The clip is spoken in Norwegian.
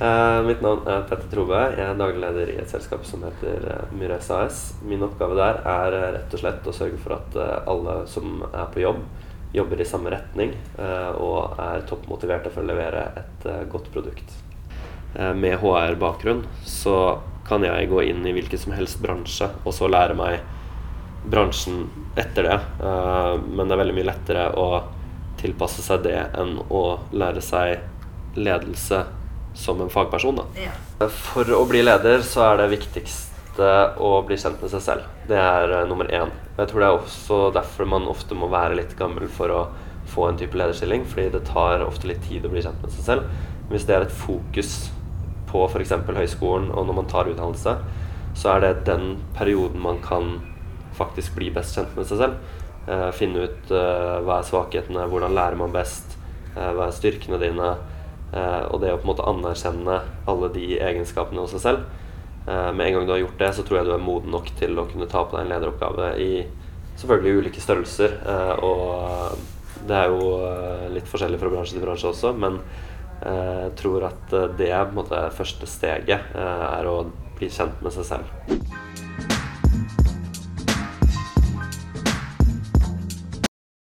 Uh, mitt navn er Petter Trobe. Jeg er daglig leder i et selskap som heter uh, Myres AS. Min oppgave der er uh, rett og slett å sørge for at alle som er på jobb, jobber i samme retning og er toppmotiverte for å levere et godt produkt. med HR-bakgrunn så kan jeg gå inn i hvilken som helst bransje og så lære meg bransjen etter det. men det er veldig mye lettere å tilpasse seg det enn å lære seg ledelse som en fagperson. Da. Ja. For å bli leder så er det viktigste å bli kjent med seg selv. Det er uh, nummer én. Jeg tror det er også derfor man ofte må være litt gammel for å få en type lederstilling, fordi det tar ofte litt tid å bli kjent med seg selv. Hvis det er et fokus på f.eks. høyskolen og når man tar utdannelse, så er det den perioden man kan faktisk bli best kjent med seg selv. Uh, finne ut uh, hva er svakhetene, hvordan lærer man best, hva er styrkene dine Eh, og det å på en måte anerkjenne alle de egenskapene hos seg selv. Eh, med en gang du har gjort det, så tror jeg du er moden nok til å kunne ta på deg en lederoppgave i selvfølgelig ulike størrelser. Eh, og det er jo litt forskjellig fra bransje til bransje også, men jeg tror at det er på en måte første steget, er å bli kjent med seg selv.